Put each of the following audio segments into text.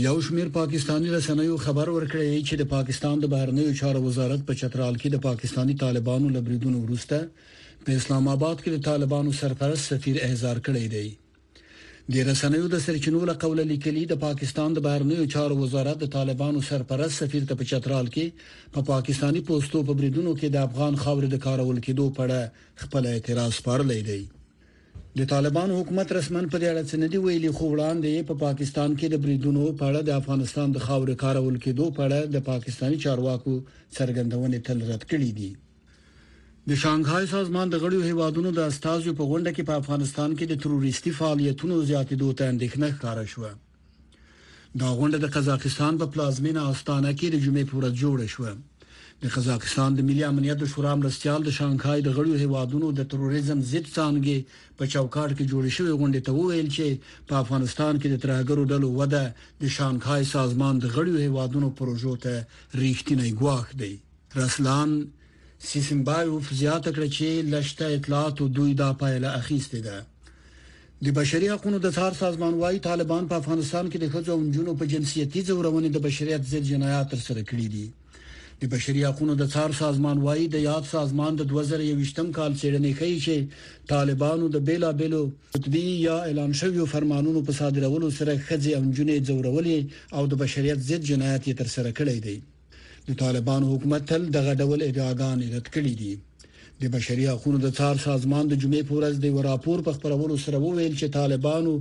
یو شمیر پاکستاني رسنیو خبر ورکړی دی چې د پاکستان د بهرنیو چارو وزارت په چترال کې د پاکستاني طالبانو لبریدونو وروسته په اسلام آباد کې د طالبانو سرپرست سفیر احضار کړی دی د رسنیو د سرچینو له قوله لیکلي د پاکستان د بهرنیو چارو وزارت د طالبانو سرپرست سفیر ته په چترال کې په پا پاکستاني پوسټو په بریدونو کې د افغان خاورې د کارول کېدو په اړه خپل اعتراض پارلی دی د طالبانو حکومت رسمن په دې اړه څه نه دی ویلي خو وړاندې یې په پاکستان کې د بریدونو په اړه د افغانستان د خاورې کارول کېدو په اړه د پاکستاني چارواکو څرګندونې تل رد کړې دي د شانګهای سازمان د غړیو هیوادونو د استازو په غونډه کې په افغانستان کې د تروریستي فعالیتونو زیاتېدو ته اندېښنه ښکاره شوه دا غونډه د قزاقستان په پلازمینه آستانه کې د جمعې په ورځ جوړه شوه د قزاقستان د ملي امنیت د شورا مرستيال د شانګهای د غړو هیوادونو د تروریزم ضد څانګې په چوکاټ کې جوړ شوی غونډه ته وویل چې په افغانستان کې د ترهګرو ډلو وده د شانګهای سازمان د غړو هیوادونو پروژو ته ریښتینی ګواښ دی رسلان سیسمبایوف زیاته کړه چې لشته اطلاعاتو دوی دا پایله اخیستې ده د بشري حقوقو د څار سازمان وايي طالبان په افغانستان کې د ښځو او نجونو په جنسيتي ځورونې د بشريت ضد جنایات تر سره کړي دي د بشري حقوقو د څار سازمان وايي د یاد سازمان د 2021م کال چیرنې ښیي چې طالبانو د بیلا بیلو قطبي یا اعلان شویو فرمانونو په صادرولو سره ښځې او نجونې ځورولې او د بشريت ضد جنایات تر سره کړي دي د طالبانو حکومت تل دغه ډول ادعاګانې رد کړې دي د بشري حقوقو د څار سازمان د جمعې په ورځ د راپور په خبرولو سره وویل چې طالبانو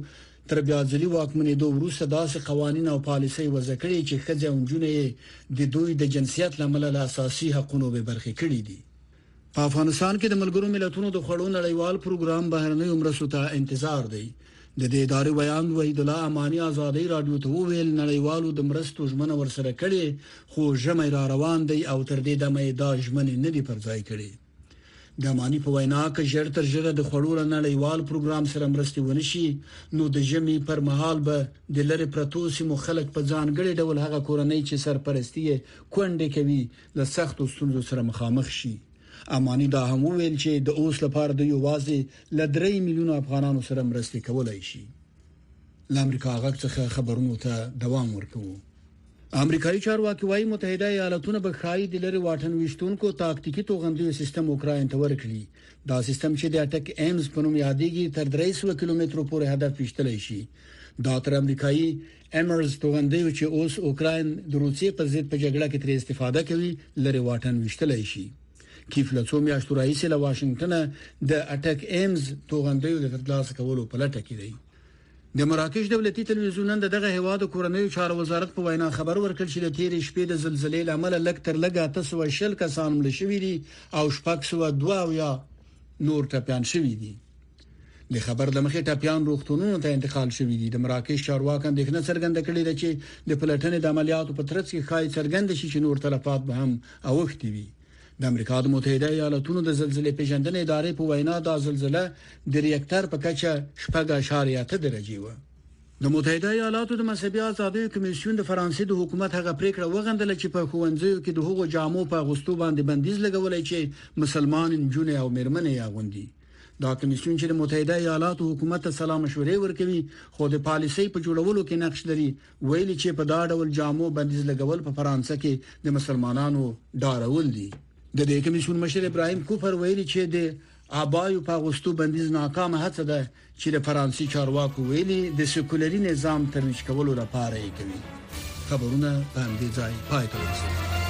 تر بیا ځلي واکمنې دوه وروسته داسې قوانين او پالیسۍ وضع کړې چې خځه او جنې د دوی د جنسیت لامل له اساسي حقوقو به برخې کړې دي په افغانستان کې د ملګرو ملتونو د خوړو نړیوال پروګرام بهرنیو مرستو ته انتظار دی د دې ادارې ویاند وحید الله امانی ازادي رادیو ته وویل نړیوالو د مرستو ژمنه ورسره کړې خو ژمه را روان دی او تر دې دمه دا ژمنې نه دی پر ځای کړې د امانی په وینا کې ژر تر ژره د خړو نړیوال پروګرام سره مرستې ونشي نو د ژمي پر مهال به د لری پرتو سیمو خلک په ځانګړي ډول هغه کورنۍ چې سرپرستی کونډې کوي له سختو ستونزو سره مخامخ شي اماني دا هم وویل چې د اوس لپاره د یوازې ل 3 میلیون افغانانو سره مرستې کولای شي له امریکا غږ څخه خبرونو ته دوام ورکوي امریکایي چارواکي وايي متحده ایالاتونه به خای د لری واټن وشتونکو تاکتیکی توغندیو سیستم اوکراین ته ورکړي دا سیستم چې د اټک ایمز په نوم یادېږي تر 300 کیلومترو پورې هدف وشتلی شي دا تر امریکایي امرز توغندیو چې اوس اوکراین د روسیې پر ضد په جګړه کې ترې استفاده کوي لري واټن وشتلای شي کیف له څو میاشتو راهیسې له واشنگټن د اټک ایمز توغندیو د ترلاسه کولو په لټه کې دی د مراکش دولتي تلویزیون نن دغه هیواد کورنیو چارو وزارت په وینا خبر ورکړ چې د تیرې شپې د زلزلې لامل لک تر لګا تاسو شل کسان مړ شوي دي او شپږ سو دوه یا نور ټپيان شوي دي د خبر لمخې ټپيان روغتونونو ته انتقال شوې دي د مراکش چارواکو اندېښنه څرګنده کړې ده چې د پلټنې د عملیاتو په ترڅ کې ښایي څرګند شي چې نور تلفات به هم اوښتي وي د امریکا د متحده ایالاتونو د زلزلې پیژندنې ادارې په وینا دا زلزلہ د ریکټر په کچه شپږ اشاریه اته درجه و د متحده ایالاتو د مذهبي آزادۍ کمیسیون د فرانسې د حکومت هغه پریکړه وغندله چې په ښوونځیو کې د هغو جامو په اغوستو باندې بندیز لګولای چې مسلمان نجونې او میرمنې یې اغوندي دا کمیسیون چې د متحده ایالاتو حکومت ته سلام مشورې ورکوي خو د پالیسۍ په جوړولو کې نقش لري ویلي چې په دا ډول جامو بندیز لګول په فرانسه کې د مسلمانانو ډارول دي د دې کمیسیون مشر ابراهیم کوفر ویلي چې د ابایو په غوستو بندیز ناکام هڅه ده چې د فرانسې چارواکو ویلي د سیکولري نظام ترویج کولو لپاره یې کوي خبرونه په همدې ځای پای ته ورسېدل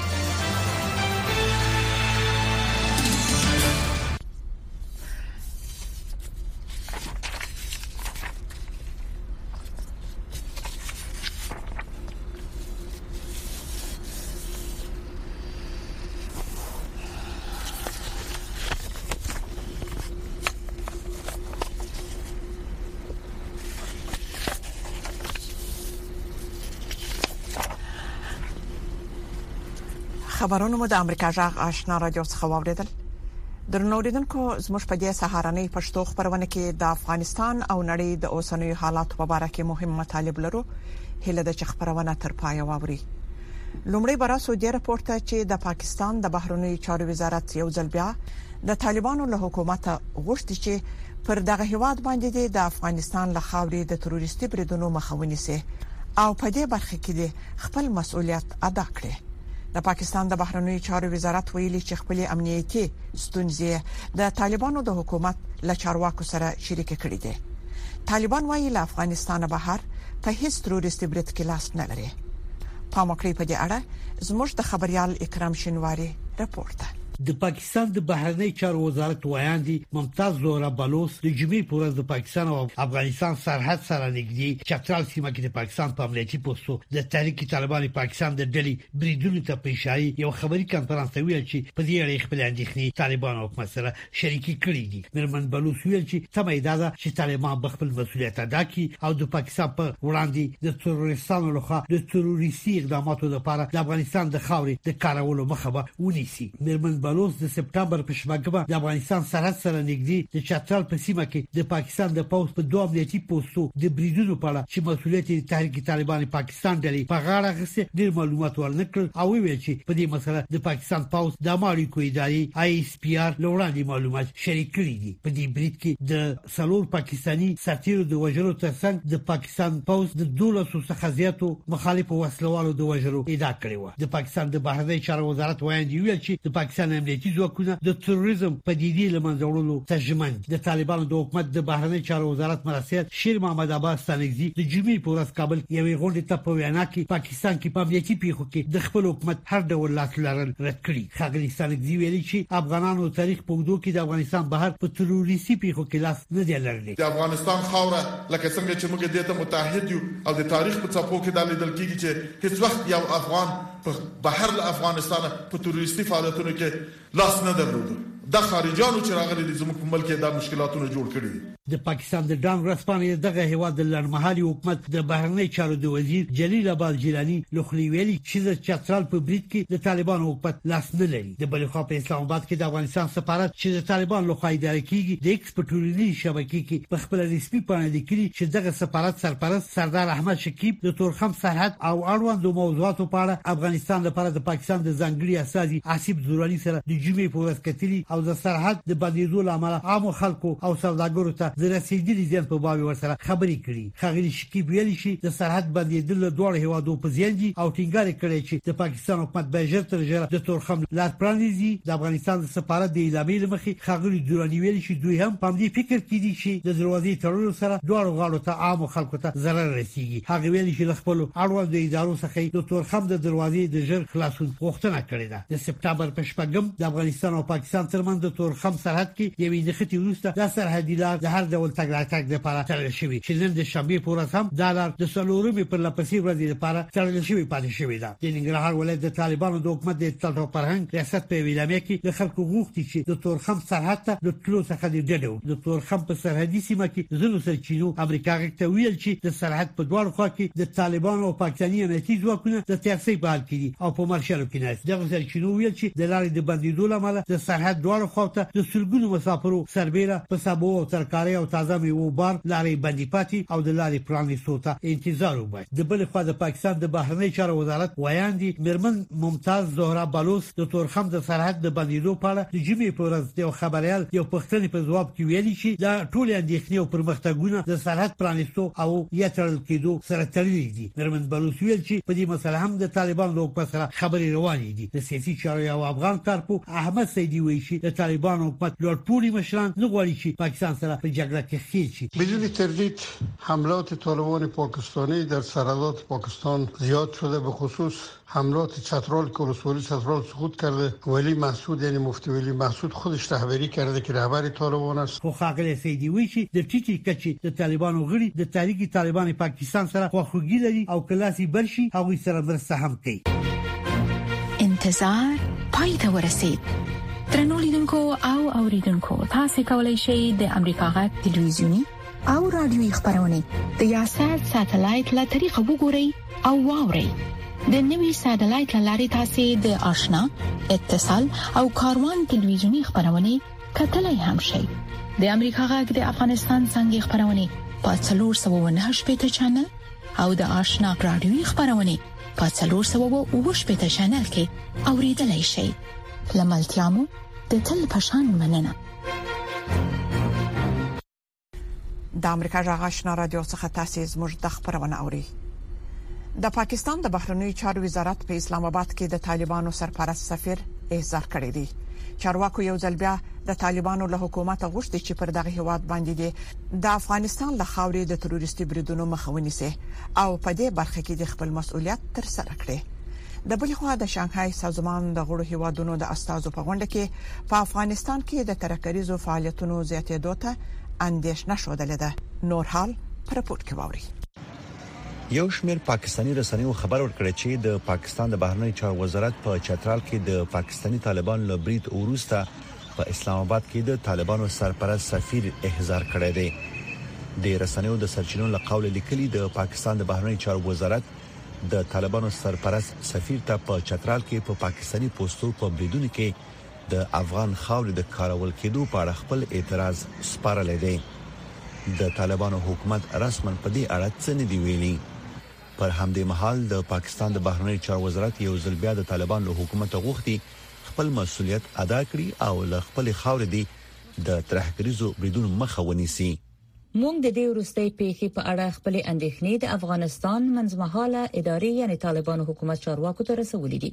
خبرونه مو د امریکا جغ آشنا رادیو څخه واوریدل درنوریدونکو زموږ په دې سهارنۍ پښتو خبرونه کې د افغانستان او نړۍ د اوسنوي حالات په اړه کې مهم مطالب لرو هله د خبرونه تر پای واوري لومړی براسو د رپورت چې د پاکستان د بهرنیو چارو وزارت یو ځل بیا د طالبانو له حکومته غوښتي چې پر دغه هیواد باندې دې د افغانستان له خاورې د تروریستي بریدونو مخه ونیسي او په دې برخه کې دې خپل مسؤلیت ادا کړي د پاکستان د بهرنیو چارو وزارت ویلي چې خپل امنیتي ستونزې د طالبانو د حکومت له چارواکو سره شریک کړي دي طالبان وايي له افغانستانه بهر په هیڅ تروریستي برید کې لاس نه لري پام وکړئ په دې اړه زموږ د خبريال اکرام شینواری رپورت د پاکستان د بهرنی چارو وزارت ویاندې ممتاز زهرا بلوس د جمعې پر ورځ د پاکستان او افغانستان سرحد سره نږدې چترال سیمه کې د پاکستان په امنیتي پوسټو د تحریک طالبان پاکستان د ډلې بریدونو ته په اشاره یو خبري کانفرنس ته ویل چې په دې اړه خپل اندېښنې طالبان حکومت سره شریکې کړې دي مېرمن بلوس ویل چې تمه یې دا ده چې طالبان به خپل مسولیت ادا کړي او د پاکستان په وړاندې د تروریستانو لخوا د تروریستي اقداماتو لپاره د افغانستان د خاورې د کارولو مخه به ونیسي مېرمن بلوس د سپټمبر په شپږمه د افغانستان سرحد سره نږدې د چترال په سیمه کې د پاکستان د پوځ په دوه امنیتي پوسټو د بریدونو په اړه چې مسولیت یې تحریک طالبان پاکستان ډلې په غاړه غسه ډیر معلومات ورنکړ او ویل چې په دې مسله د پاکستان پوځ د ماړی کوی داري آی پي ار له وړاندې معلومات شریک کړي دي. په دې برید کې د څلور پاکستاني سرتېرو د وژلو ترڅنګ د پاکستان پوځ د دولسو څخه زیاتو مخالفو وسلوالو د وژلو ادعا کړې وه. د پاکستان د بهرنیو چارو وزارت ویاندې وویل چې د پاکستان امنیتي ځواکونه د تروریزم پدیدې له منځه وړلو ته ژمن دي. د طالبانو د حکومت د بهرنیو چارو وزارت مرستیال شیر محمد عباس ستانکزي د جمعې په ورځ کابل کې یوې غونډې ته په وینا کې پاکستان پاکستان کې په امنیتي پیښو کې د خپل حکومت هر ډول لاس لرل رد کړي ښاغلي ستانکزي ویلي چې افغانانو تاریخ په اوږدو کې د افغانستان بهر په تروریستي پیښو کې لاس نه دی لرلی. د افغانستان خاوره لکه څنګه چې موږ دې ته متعهد یو او د تاریخ په څپو کې دا لیدل کیږي چې هیڅ وخت یو افغان په بهر له افغانستانه په تروریستي فعالیتونو کې لاس نه درلود دا خارجانو چې راغلي دي زموږ په ملک کې دا مشکلاتونه جوړ کړي دي. د پاکستان د ډان ورځپاڼې د دغه هېواد د لنډمهالي حکومت د بهرنیو چارو د وزیر جلیل عباس جیلاني له خولې ویلي چې د چترال په برید کې د طالبانو حکومت لاس نه لري. د بلې خوا په اسلام اباد کې د افغانستان سفارت چې د طالبانو لخوا اداره کېږي د په ټولنیزې شبکې کې په خپله رسمي پاڼه لیکلي چې دغه سفارت سرپرست سردار احمد شکیب د تورخم سرحد او اړوندو موضوعاتو په اړه افغانستان لپاره د پاکستان د ځانګړي استازي حسیب زوراني سره د جمعې په ورځ کتلي او د سرحد د بندیدو له امله عامو خلکو او سوداګرو ته د رسیدلي زیان په باب ورسره خبرې کړي ښاغلي شکیب ویلي چې د سرحد بندیدل له دواړو هیوادو په زیان دي او ټینګار یې کړی چې د پاکستان حکومت باید ژر تر ژره د تورخم لار پرانیزي د افغانستان د سفارت د اعلامیې له مخې ښاغلي دراني ویلي چې دوی هم په همدې فکر کې دي چې د دروازې تړلو سره دواړو غاړو ته عامو خلکو ته ضرر رسیږي هغه ویلي چې له خپلو اړوندو ادارو څخه یې د تورخم د دروازې د ژر خلاصون غوښتنه کړې ده د سپټمبر په شپږم د افغانستان او پاکستان ترمنځ د تورخم سرحد کې د یوې نښتې وروسته دا سرحدي لار د هر ډول تګ راتګ لپاره تړل شوې چې نن د شنبې په ورځ هم دا لار د څلورمې پر لپسې ورځې لپاره تړل شوې پاتې شوې ده د ننګرهار ولایت د طالبانو د حکومت د اطلاعات او فرهنګ ریاست په ویلامه کې د خلکو غوښتي چې د تورخم سرحد ته د تلو څخه د ډډه د تورخم په سرحدي سیمه کې ځینو سرچینو امریکا غږ ته ویل چې د سرحد په دواړو خوا کې د طالبانو او پاکستاني امنیتي ځواکونه د تیرسۍ په حال کې دي او په مارشلو کې ناست دغو سرچینو ویل چې د لارې د بندیدو له امله د سرحد دواړو خواو ته د سلګونو مسافرو سربېره په سبو او ترکارۍ او تازه میوو بار لارۍ بندې پاتې او د لارې پرانیستو ته انتظار وباسي. د بلې خوا د پاکستان د بهرنیو چارو وزارت ویاندې مېرمن ممتاز زهرا بلوڅ د تورخم د سرحد د بندېدو په اړه د جمعې په ورځ د یو خبریال د یو پوښتنې په ځواب کې ویلي چې دا ټولې اندېښنې او پرمختګونه د سرحد پرانیستو او یا تړل کېدو سره تړلي دي. مېرمن بلوڅ وویل چې په دې مسله هم د طالبانو له حکومت سره خبرې روانې دي. د سیاسي چارو یو افغان کارپوه احمد سیدي وایي چې د طالبانو حکومت لوړ پوړي مشران نه غواړي چې پاکستان سره په جګړه کې ښکېل شي. بدون تردید حملات طالبان پاکستانی در سرحدات پاکستان زیاد شده به خصوص حملات چترال که ولسوالی چترال سقوط کرده ولی محسود یعنی مفتی ولی محسود خودش رهبری کرده که رهبر طالبان است خو ښاغلی سیدي وایي چې د ټیټې کچې د طالبانو غړي د تحریک طالبان پاکستان سره خواخوږي لري او که لاس یې بر شي هغوی سره مرسته هم کوي. انتظار پای ته ورسید درنو لیدونکو او اوریدونکو تاسو کولی شئ د امریکا غږ ټلویزیونی او رادیوي خبرونه د یاسر ساتلایت له طریقو وګورئ او واورئ د نوي ساتلایت لارې تاسو د آشنا اتصال او کاروان ټلویزیونی خبرونه کتلای هم شئ د امریکا غږ د افغانستان څنګه خبرونه په 309 پټ چنل او د آشنا رادیوي خبرونه په 309 پټ چنل کې اوریدلای شئ لملتيامو د تل پشان مننه د امریکا جغ آشنا رادیو څخه تاسو زموږ د خبرونه اوري د پاکستان د بهرنیو چارو وزارت په اسلام آباد کې د طالبانو سرپرست سفیر احضار کړی دی چارواکو یو ځل بیا د طالبانو له حکومت غوښتي چې پر دغه هیواد باندې د افغانستان له خاورې د تروریستي بریدونو مخه ونیسي او په دې برخه کې د خپل مسولیت تر سره کړي د بلې خوا د شانګهای سازمان د غړو هیوادونو د استازو په غونډه کې په افغانستان کې د ترهګریزو فعالیتونو زیاتېدو ته اندېښنه ښودلې ده نور حال په رپورت کې واوري یو شمیر پاکستاني رسنیو خبر ورکړی چې د پاکستان د بهرنی چارو وزارت په چترال کې د پاکستاني طالبانو له برید وروسته په اسلام آباد کې د طالبانو سرپرست سفیر احضار کړی دی د رسنیو د سرچینو له قول لیکلي د پاکستان د بهرنی چارو وزارت د طالبانو سرپرست سفیر ته په چترال کې په پاکستاني پوستو په بریدونو کې د افغان خاورې د کارول کېدو په اړه خپل اعتراض سپارلی دی د طالبانو حکومت رسما په دې اړه څه نه دی ویلي پر همدې مهال د پاکستان د بهرنیو چارو وزارت یو ځل بیا د طالبان له حکومت غوښتي خپل مسولیت ادا کړي او له خپل خاورې دی د ترهګریزو بریدونو مخه ونیسي مونږ د دې وروستۍ پیښې په اړه خپل اندېښنې د افغانستان منځمهاله ادارې یعنی طالبانو حکومت چارواکو ته رسولې دي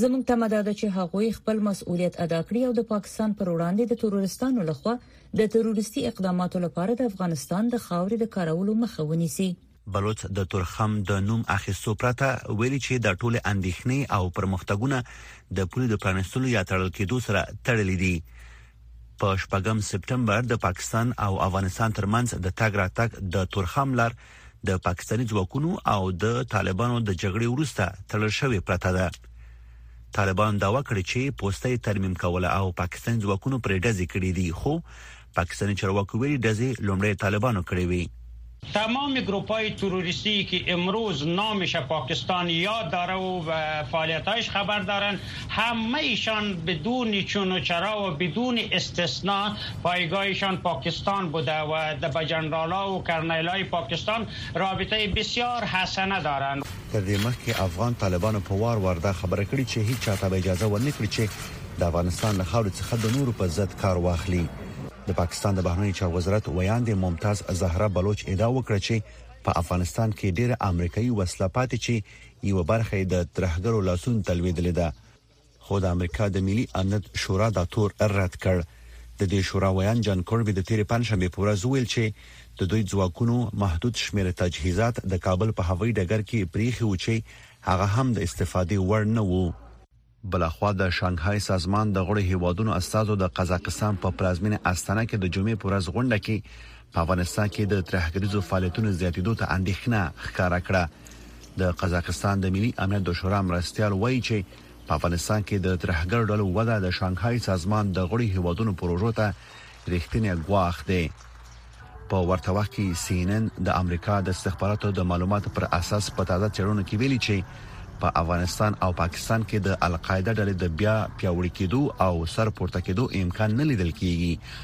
زمونږ تمه دا ده چې هغوی خپل مسؤلیت ادا کړي او د پاکستان پر وړاندې د تروریستانو لخوا د تروریستي اقداماتو لپاره د افغانستان د خاورې د کارولو مخه ونیسي بلوڅ د تورخم د نوم اخیستو پرته ویلي چې دا ټول اندېښنې او پرمختګونه د پولې د پرانستلو یا تړل کېدو سره تړلې دي په شپږم سپټمبر د پاکستان او افغانستان ترمنځ د تګ راتګ د تورخم لار د پاکستاني ځواکونو او د طالبانو د جګړې وروسته تړل شوې پرته ده طالبان داوا کړې چې پوسټه ترمیم کوله او پاکستاني ځواکونو پرې ډزې کړې دي خو پاکستاني چارواکو ویلي ډزې لومړی طالبانو کړې وي. تمام گروپای تروریستی که امروز نامش پاکستان یاد داره و به فعالیتایش خبر دارند همه ایشان بدون چون و چرا و بدون استثنا پایگاه ایشان پاکستان بوده و به جنرالا و کرنیلای پاکستان رابطه بسیار حسنه دارند. تر دې مخکې افغان طالبانو په وار وار دا خبره کړې چې هیچا ته به اجازه ورنکړي چې د افغانستان له خاورې څخه د نورو په ضد کار واخلي. د پاکستان د بهرنیو چارو وزارت ویاندې ممتاز زهرا بلوچ ادعا وکړه چې په افغانستان کې ډېره امریکایي وسله پاتې چې یوه برخه یې د ترهګرو لاسونو ته لوېدلې ده. خو د امریکا د ملي امنیت شورا دا تور رد کړ. د دې شورا ویاند جان کربي د تېرې پنجشنبې په ورځ وویل چې د دوی ځواکونو محدود شمېر تجهیزات د کابل په هوایي ډګر کې پریښي وو چې هغه هم د استفادې وړ نه وو. بلخوا د شانګهای سازمان د غړو هېوادونو استازو د قزاقستان په پلازمېنه استانه کې د جمعې په ورځ غونډه کې په افغانستان کې د ترهګریزو فعالیتونو زیاتیدو ته اندېښنه ښکاره کړه. د قزاقستان د ملي امنیت د شورا مرستیال وایي چې په افغانستان کې د ترهګر ډلو وده د شانګهای سازمان د غړي هیوادونو پروژو ته ریښتینی ګواښ دی. په ورته وخت کې سی ان ان د امریکا د استخباراتو د معلوماتو پر اساس په تازه چیرونو کې ویلي چې په افغانستان او پاکستان کې د القاعده ډلې د بیا پیاوړي کېدو او سر پورته کېدو امکان نه لیدل کیږي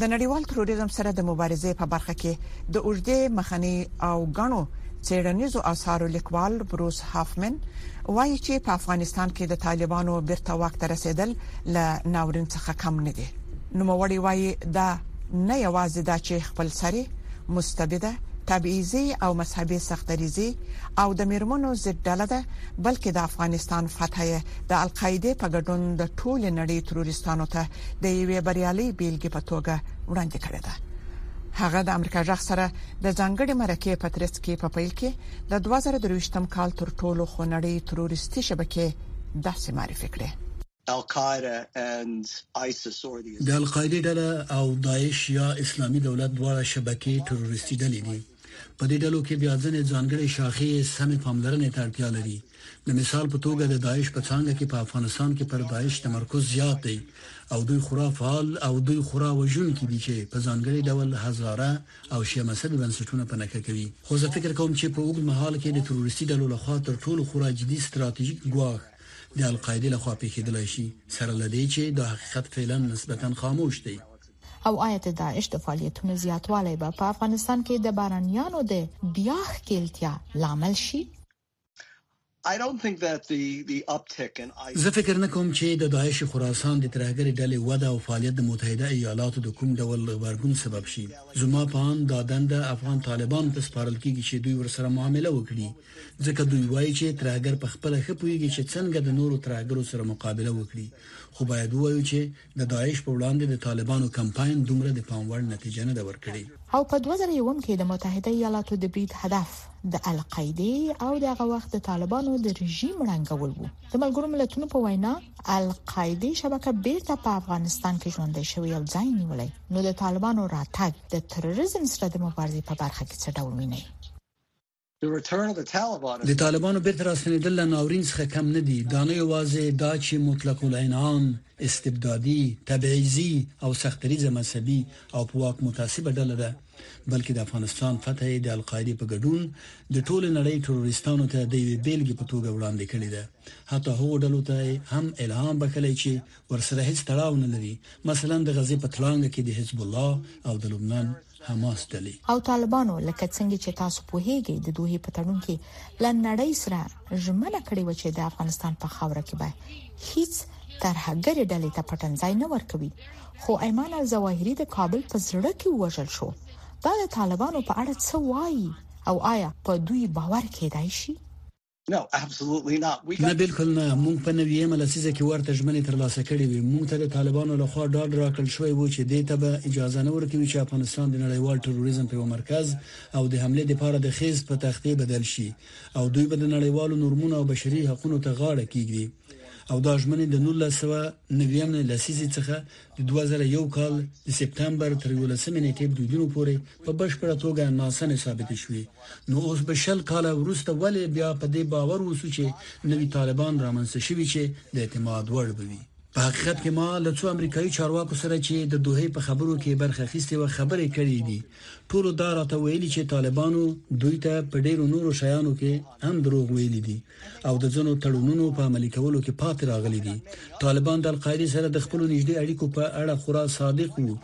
د نړیوال تروریزم سره د مبارزې په برخه کې د اوږدې مخنی او غنو چیرنیزو اثارو لیکوال بروس هافمن وایي چې په افغانستان کې د طالبانو بیرته واک ته رسیدل ل ناورین څخه کم نه دي نو موري وایي دا نه یوازې دا چې خپل سری مستبده تبعیضي او مذهبي سختریزي او د میرمنو ضد ډله ده بلکې د افغانستان فتح د القاعده په ګډون د ټول نړۍ تروریستانو ته د یوې بریالۍ بیلګې په توګه وړاندې کړې ده هغه د امریکا جغ سره د ځنګړې مرکې په ترڅ کې په پیل کې د 2023م کال تر ټولو خونړۍ تروریستي شبکې داسې معرفي کړې د القاعده ډله او داعش یا اسلامي دولت دواړه شبکې تروریستي ډلې دي په دې ډلو کې بیا ځنې ځانګړې شاخې سمې پاملرنې ته اړتیا لري د مثال په توګه د داعش په څنګه کې په افغانستان کې پر داعش تمرکز زیات دی او دوی خورا فعال او دوی خورا وژونکي دي چې په ځانګړي ډول هزاره او شیعه مذهبي بنسټونه په نکه کوي خو زه فکر کوم چې په اوږد مهال کې د تروریستي ډلو لخوا تر ټولو خورا جدي ستراتیژیک ګواښ د القاعده لخوا پیښیدلای شي سره لدې چې دا حقیقت فعلا نسبتا خاموش دی او آیا د داعش د فعالیتونو زیاتوالی به په افغانستان کې د بارانیانو د بیا ښکیلتیا لامل شي زه فکر نه کوم چې د داعش خراسان د ترهګرې ډلې وده او فعالیت د متحده ایالاتو د کوم ډول غبرګون سبب شي زما په اند دا دنده افغان طالبانو ته سپارل کیږي چې دوی ورسره معامله وکړي ځکه دوی وایي چې ترهګر په خپل ښه پوهیږي چې څنګه د نورو ترهګرو سره مقابله وکړي خو باید وایو چې د داعش په وړاندې د طالبانو کمپاین دومره د پام وړ نتیجه نه ده ورکړې. او په دوه زره یوم کې د متحده ایالاتو د برید هدف د القاعده او د هغه وخت د طالبانو د رژیم ړنګول وو د ملګرو ملتونو په وینا القاعده شبکه بیرته په افغانستان کې ژوندۍ شوې او ځای نیولې نو د طالبانو راتګ د تروریزم سره د مبارزې په برخه کې څه ډول ویني د طالبانو بیرته راستنیدل له ناورین څخه کم نه دي، دا نه یوازې دا چې مطلق العنان، استبدادي، تبعیضي او سختدریځه مذهبي او په واک متعصبه ډله ده، بلکې د افغانستان فتح یې د القاعدې په ګډون د ټولې نړۍ تروریستانو ته د یوې بیلګې په توګه وړاندې کړې ده، حتی هغو ډلو ته یې هم الهام بښلی چې ورسره هیڅ تړاو نه لري، مثلا د غزې په تړانګه کې د حزب الله او د لبنان حماس ډلې او طالبانو لکه څنګه چې تاسو پوهیږئ د دوه په تړون کې لنړی سره ژمنه کړې و چې د افغانستان په خاور کې به هیڅ ترهګرې ډلې ته پټنځای نه ورکوي خو ایمان الزواهری د کابل په زړه کې وژل شو دا د طالبانو په اړه څه وایي او آیا په دوی باور کېدای شي نه بلکل نه، موږ په نویمه لسیزه کې ورته ژمنې ترلاسه کړې وې. موږ ته د طالبانو له خوا ډاډ راکړل شوی و چې دې ته به اجازه نه ورکوي چې افغانستان د نړیوال تروریزم په یوه مرکز او د حملې لپاره د خېز په تختې بدل شي او دوی به د نړیوالو نورمونو او بشري حقونو ته غاړه کېږدي او دا ژمنې د نولس سوه نوي لسیزې څخه د 2001 کال د سپتمبر تر 11 نیټې بریدونو پورې په بشپړه توګه ناسمې ثابت شوې نو اوس به شل کاله وروسته ولې بیا په دې باور اوسو چې نوی طالبان رامنځته شوی چې د اعتماد وړ بوي په حقیقت کې ما له څو امریکایي چارواکو سره چې د دوه په خبرو کې برخه اخیستې و خبرې کړې دي ټول دا راته ویلي چې طالبانو دوی ته په ډیرو نورو شیانو کې هم دروغ ویلي دي او د ځنو تړونونو په عملي کولو کې پاتې راغلي دي طالبان د القاعده سره د خپل نږدې اړیکو په اړه خورا صادق وو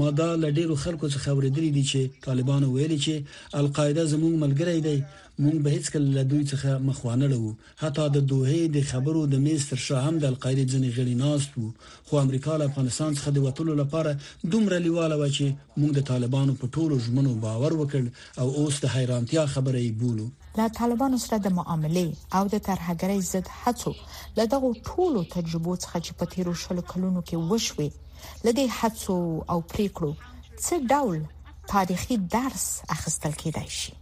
ما دا لډیرو خلکو څخه اوریدلې دي چې طالبان ویل چې القاعده زموږ ملګری دی موږ به هیڅ کله له دوی څخه مخوانه لو حتی د دوه د خبرو د میز تر شا هم د القاعده ځنې غړي ناست وو خو امریکا له افغانستان څخه د وتلو لپاره دومره لیواله و چې موږ د طالبانو په ټولو ژمنو باور وکړ او اوس د حیرانتیا خبره یې بولو له طالبانو سره د معاملې او د ترهګرۍ ضد هڅو له دغو ټولو تجربو څخه چې په تیرو شلو کلونو کې وشوي لدې هڅو او پریکړو څه ډول تاریخي درس اخیستل کېدای شي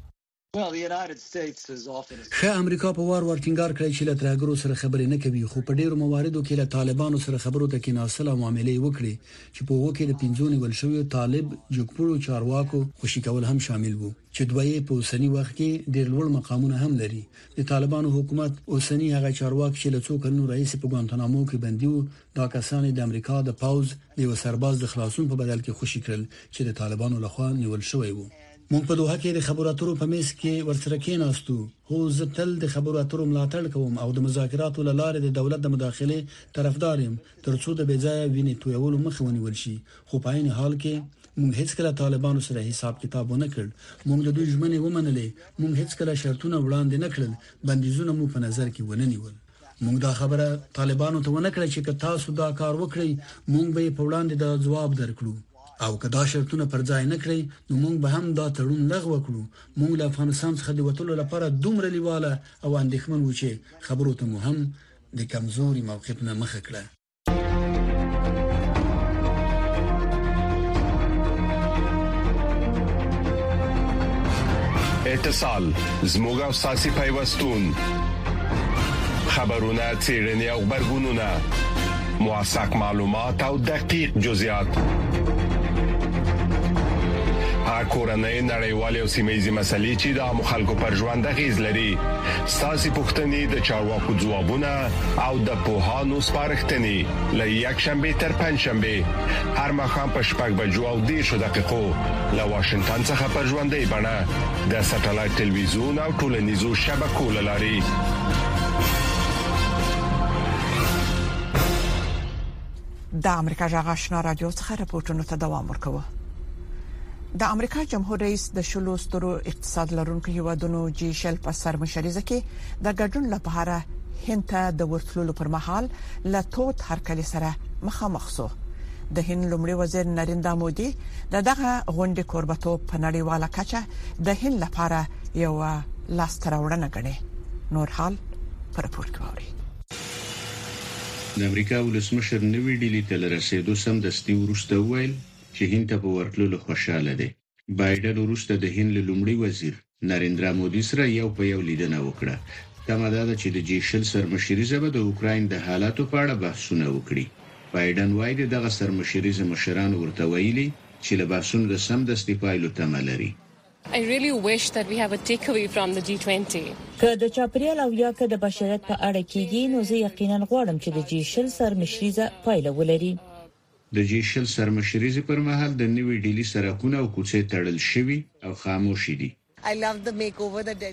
ښه امریکا په وار وار ټینګار کړی چې له ترهګرو سره خبرې نه کوي خو په ډیرو مواردو کې له طالبانو سره خبرو ته کیناستل او معاملې وکړي چې په هغو کې د پنځو نیول شویو طالب جګپوړو چارواکو خوشی کول هم شامل وو چې دوی په اوسنی وخت کې ډیر لوړ مقامونه هم لري د طالبانو حکومت اوسنی هغه چارواک چې له څو کلونو راهیسې په ګوانتانامو کې بندي وو دا کسان د امریکا د پاوز د یو سرباز د خلاصون په بدل کې خوشی کړل چې د طالبانو لخوا نیول شوی وو موږ په دوحه کې د خبرو اترو په میز کې ورسره کېناستو. هو، زه تل د خبرو اترو ملاتړ کوم او د مذاکراتو له لارې د دولت د مداخلې طرفدار یم، ترڅو د بېځایه وینې تویولو مخه ونیول شي، خو په عین حال کې موږ هېڅکله طالبانو سره حساب کتاب ونه کړ، موږ د دوی ژمنې ومنلې، موږ هېڅکله شرطونه وړاندې نه کړل، بندیزونه مو په نظر کې ونه نیول. موږ دا خبره طالبانو ته ونه کړه چې که تاسو دا کار وکړئ موږ به په وړاندې د ځواب درکړو او که دا شرطونه پر ځای نه کړئ نو موږ به هم دا تړون لغوه کړو موږ له افغانستان څخه د وټلو لپاره دومره لیواله او اندېښمن وو چې خبرو ته مو هم د کمزوري موقف نه مخه کړه اتصال زموږ او ساسي پیوستون خبرونه چیرنی او خبرګونونه موثق معلومات او دقیق جزئیات کورنۍ نړیوالې او سیمېزي مسلې چې د عام خلکو پر ژوند غیز لري ساسي پښتنې د چارواکو ځوابونه او د پوهانو سپارښتنې ل یک شنبه تر پنځ شنبه هر مخام په شپږ بجو او دیر شو دقیقو له واشنگټن څخه پر ژوندۍ بڼه د سټلایټ ټلویزیون او ټولنیزو شبکو لاري د امریکا جغ آشنا رادیو څخه رپورټونو ته دوام ورکوو د امریکا جمهور رئیس د شلو سترو اقتصاد لرونکو هیوادونو جی شل په سرمشريزه کې د ګډون لپاره هند ته د ورتللو پر مهال له توت هرکلی سره مخامخ شو د هند لومړي وزیر نریندا مودي د دغه غونډې کوربتوب په نړیواله کچه د هند لپاره یو لاستراوړنه ګڼي نور حال پر پورت کوي د امریکا ولسمشر نوي ډیلي ته له رسیدو سمدستي وروسته وویل چې هند ته په ورتللو خوشاله دی. بایډن وروسته د هند له لومړي وزیر نریندرا مودي سره یو په یو لیدنه وکړه. تمه دا ده چې د جي شل سرمشریزه به د اوکراین د حالاتو په اړه بحثونه وکړي. بایډن وايي د دغه سرمشریزه مشرانو ورته ویلي چې له بحثونو د سمدستي پایلو تمه لري. که د چاپیریال او یا که د بشریت په اړه کیږي نو زه یقینا غواړم چې د جي شل سرمشریزه پایله ولري. د جي شل سرمشریزې پر مهال د نوي ډیلي سرکونه او کوڅې تړل شوي او خاموشې دي.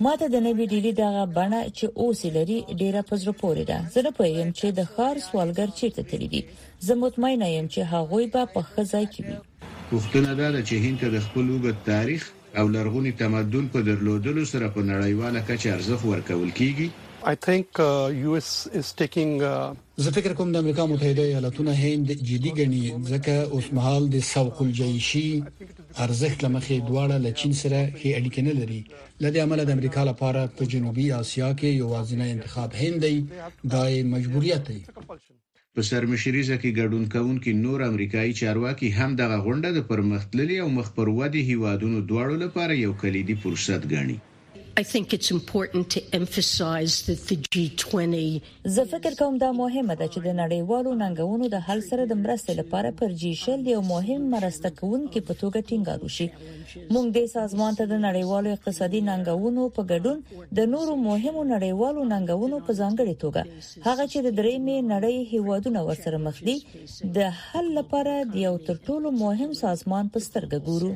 ماته د نوي ډیلي دغه بڼه چې اوس یې لري ډیره په زړه پورې ده. زه نه پوهیږم چې د ښار سوالګر چیرته تللي دي. زه مطمئنه یم چې هغوی به په ښه ځای کې وي. پوښتنه دا ده چې هند ته د خپل اوږد تاریخ او لرغوني تمدن په درلودلو سره په نړیواله کچه ارزښت ورکول کیږي؟ I think US is taking. زه فکر کوم د امریکا متحده ایالتونه هند جدي ګڼي ځکه اوسمهال د سوق الجیشي ارزښت له مخې دواړه له چین سره ښې اړیکې نه لري له دې امله د امریکا لپاره په جنوبي اسیا کې یوازینی انتخاب هند دی دا یې مجبوریت دی. په سرمشریزه کې ګډون کوونکي نور امریکايي چارواکي هم دغه غونډه د پرمختللي او مخ پر ودې هیوادونو دواړو لپاره یو کلیدي فرصت ګڼي. زه فکر کوم دا مهمه ده چې د نړیوالو ننګونو د حل سره د مرستې لپاره پر جي شل د یو مهم مرسته کوونکي په توګه ټینګار وشي. موږ دې سازمان ته د نړیوالو اقتصادي ننګونو په ګډون د نورو مهمو نړیوالو ننګونو په ځانګړې توګه هغه چې د درېیمې نړۍ هېوادونه ورسره مخ دي، د حل لپاره د یو تر ټولو مهم سازمان په سترګه ګورو.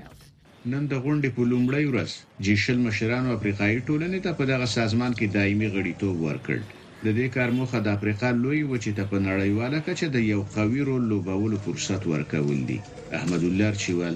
نن د غونډې په لومړۍ ورځ جي شل مشرانو افریقايي ټولنې ته په دغه سازمان کې دایمي غړیتوب ورکړ. د دې کار موخه د افریقا لویې وچې ته په نړیواله کچه د یو قوي رول لوبولو فرصت ورکول دي. احمدالله ارچیوال.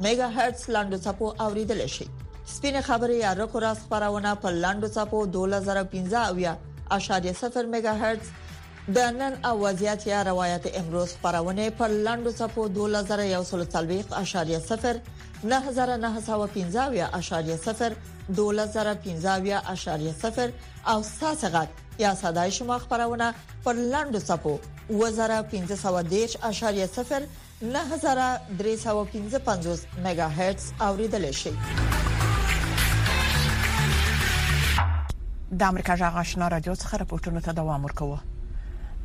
میګا هرتز لاندو چپو اوریدل شي سپینه خبره یا رکو راز خبرونه په لاندو چپو 2015.0 میگا هرتز د نن او وضعیت یا روایت امروز خبرونه په لاندو چپو 2040.0 9915.0 2015.0 او ساسه غټ یا صداي شما خبرونه پر لاندو چپو 2015.0 نهه زره درې سوه پنځه پنځوس میګا هرتز اوریدل شي. د امریکا جغ آشنا رادیو څخه رپورټونو ته دوام ورکوو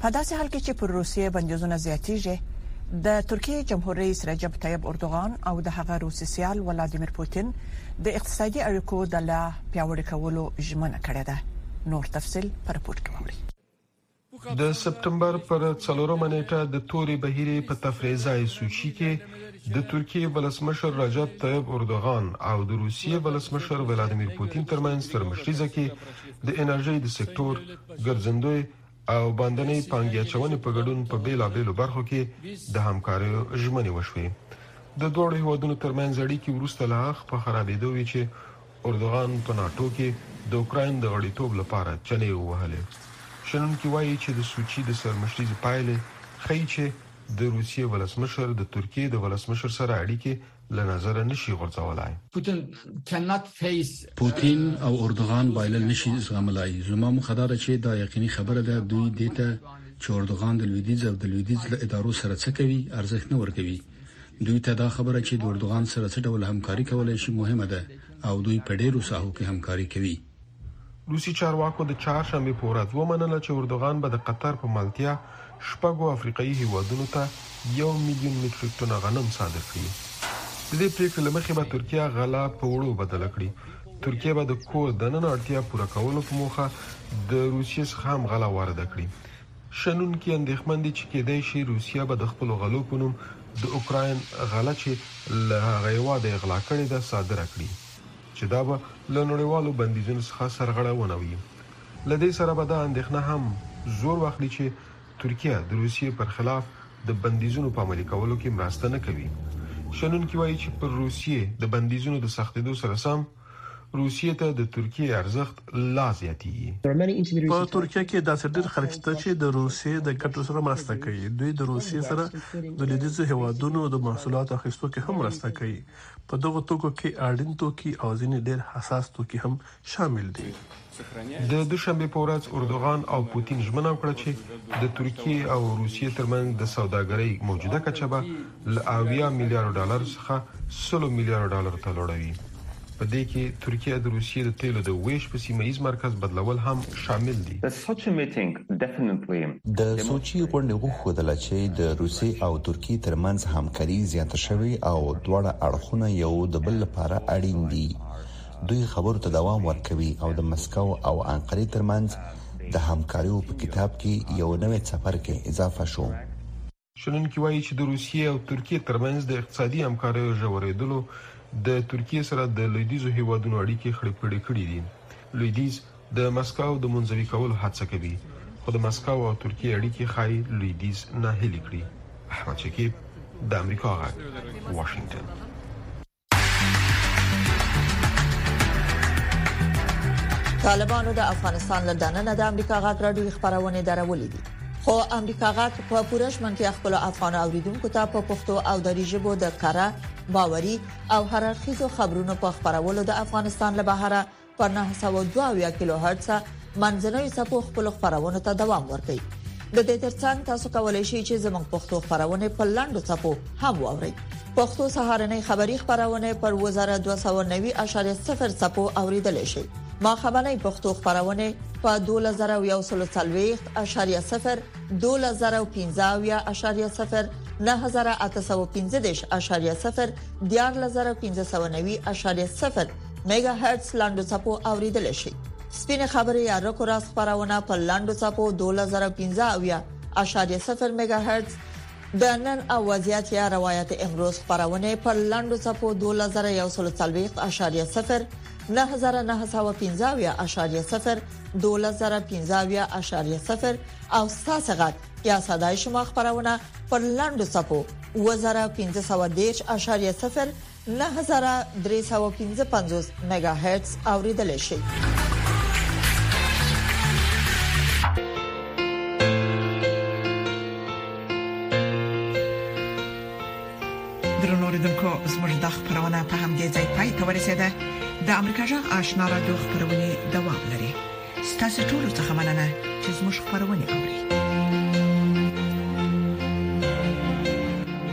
په داسې حال کې چې پر روسیې بندیزونه زیاتیږي د ترکیې جمهور رئیس رجب طیب اردوغان او د هغه روسي سیال ولادیمیر پوتین د اقتصادي اړیکو د لا پیاوړي کولو ژمنه کړې ده نور تفصيل پر رپورت کې وګورئ د سپټمبر پر څلورمه نیټه د تورې بهیرې په تفریح ځای سوچي کې د ترکیې ولسمشر رجب طیب اردوغان او د روسیې ولسمشر ولادمیر پوتین ترمنځ تر مشریزه کې د انرژۍ د سکتور ګرځندوی او باندنۍ پانګې اچونې په ګډون په بیلابیلو برخو کې د همکاریو ژمنې وشوې د دوړو هیوادونو ترمنځ اړیکې ورسته لا په خرابېدو وی چې اردوغان په ناټو کې د اوکراین د غړیتوب لپاره چنې ووهلې. شنونکي وايي چې د سوچي د سرمشریزې پایلې ښيي چې د روسیې ولسمشر د ترکیې د ولسمشر سره اړیکې له نظره نه شي غورځولای. پوتین او اردوغان بایلل نه شي زغملای. زما موخه دا ده چې دا یقیني خبره ده دوی دې ته چې اردوغان د لویدیځ او د لویدیځ له ادارو سره څه کوي، ارزښت نه ورکوي. دوی ته دا خبره چې د اردوغان سره څه ډول همکاري کولای شي مهمه ده او دوی په ډېرو ساحو کې همکاري کوي. روسي چارواکو د چهارشنبې په ورځ ومنله چې اردوغان به د قطر په ملتیا شپږو افریقايي هېوادونو ته یو میلیون مټریک ټنه غنم صادر کړي. د دې پرېکړې له مخې به ترکیه غله په اوړو بدله کړي. ترکیه به د کور دننه اړتیا پوره کولو په موخه د روسیې څخه هم غله وارده کړي. شنونکي اندېښمن دي چې کېدای شي روسیه به د خپلو غلو په نوم د اوکراین غله چې له هغه هېواده یې غلا کړې ده، صادره کړي، چې دا به له نړیوالو بندیزونو څخه سرغړونه وي. له دې سره به دا اندېښنه هم زور واخلي چې ترکیه د روسیې پر خلاف د بندیزونو په عملي کولو کې مرسته نه کوي. شنونکي وايي چې پر روسیې د بندیزونو د سختېدو سره سم، روسیې ته د ترکیې ارزښت لا زیاتیږي. په ترکیه کې داسې ډېر خلک شته چې د روسیې د ګټو سره مرسته کوي. دوی د روسیې سره د لویدیځو هېوادونو د محصولاتو اخیستو کې هم مرسته کوي. په دغو توکو کې اړین توکي او ځینې ډېر حساس توکي هم شامل دي. د دوشنبې په ورځ اردوغان او پوتین ژمنه وکړه چې د ترکیې او روسیې ترمنځ د سوداګرۍ موجوده کچه به له اویا میلیارو ډالرو څخه سلو میلیارو ډالرو ته لوړه وي. په دې کې ترکیه د روسیې د تېلو د وېش په سیمه ییز مرکز بدلول هم شامل دي. د سوچي غونډې وښودله چې د روسیې او ترکیې ترمنځ همکاري زیاته شوې او دواړه اړخونه یو د بل لپاره اړین دي. دوی خبرو ته دوام ورکوي او د مسکو او انقرې ترمنځ د همکاریو په کتاب کې یو نوی څپرکی اضافه شو. شنونکي وايي چې د روسیې او ترکیې ترمنځ د اقتصادي همکاریو ژورېدلو د ترکیې سره د لویدیځو هېوادونو اړیکې خړې پړې کړې دي. لویدیځ د مسکو د منزوي کولو هڅه کوي، خو د مسکو او ترکیې اړیکې ښايي لویدیځ ناهیلي کړي. احمد شکیب، د امریکا غږ، واشنګټن. طالبانو د افغانستان له دننه د امریکا غاټ راډیو خبرونه درولې دي خو امریکا غاټ په پوره شمن کې خپل افغان اوریدونکو ته په پښتو او دری ژبه د کاره باوري او هررخیزو خبرونو په خبرولو د افغانستان له بهره په نهه سوه دوه اویا کیلو هرتز منځنیو څپو خپلو خبرونو ته دوام ورکړئ. د دې ترڅنګ تاسو کولی شئ چې زموږ پښتو خبرونه په لاندو څپو هم واورئ. پښتو سهارنۍ خبری خبرونه پر 2290.0 څپو اوریدل شي. ما خبرنۍ پښتو خبرونه په 12140.0، 12015.0، 9815.0، 14590.0 میګا هرتز لاندو چپو اوریدل شي سپینه خبره یا رکو راس خبرونه په لاندو چپو 2015.0 میگا هرتز د نن او وضعیت یا روایت امروز خبرونه په لاندو چپو 2041.0 9915.0 2015.0 او ساسه غټ یا صداي شما خبرونه په لاندو چپو 2015.0 نهه زره درې سوه پنځه پنځوس میګا هرتز اوریدل شي. درنو لیدونکو زموږ د خبرونه په همدې ځای پای ته ورسیده د امریکا جغ آشنا را دوه خبرونه دوام لري ستاسو ټول څه مننه چې زموږ خبرونه اوري